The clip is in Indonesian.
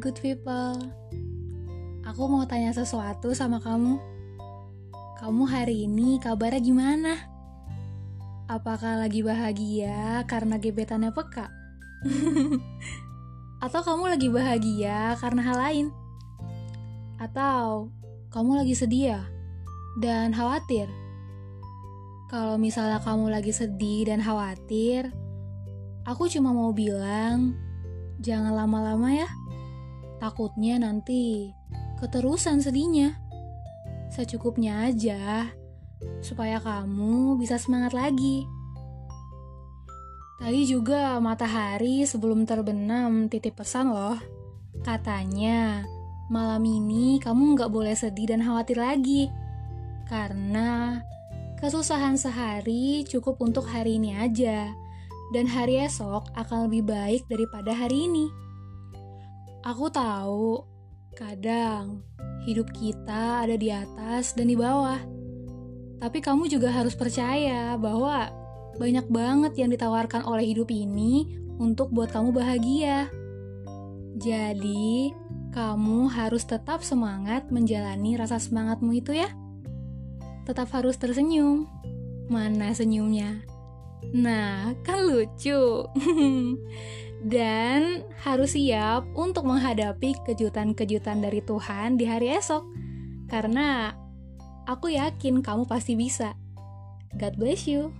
good people. Aku mau tanya sesuatu sama kamu. Kamu hari ini kabarnya gimana? Apakah lagi bahagia karena gebetannya peka? Atau kamu lagi bahagia karena hal lain? Atau kamu lagi sedih ya? Dan khawatir? Kalau misalnya kamu lagi sedih dan khawatir, aku cuma mau bilang, jangan lama-lama ya. Takutnya nanti keterusan sedihnya. Secukupnya aja, supaya kamu bisa semangat lagi. Tadi juga matahari sebelum terbenam titip pesan loh. Katanya, malam ini kamu nggak boleh sedih dan khawatir lagi. Karena kesusahan sehari cukup untuk hari ini aja. Dan hari esok akan lebih baik daripada hari ini. Aku tahu, kadang hidup kita ada di atas dan di bawah. Tapi kamu juga harus percaya bahwa banyak banget yang ditawarkan oleh hidup ini untuk buat kamu bahagia. Jadi, kamu harus tetap semangat menjalani rasa semangatmu itu ya. Tetap harus tersenyum. Mana senyumnya? Nah, kan lucu. Dan harus siap untuk menghadapi kejutan-kejutan dari Tuhan di hari esok. Karena aku yakin kamu pasti bisa. God bless you.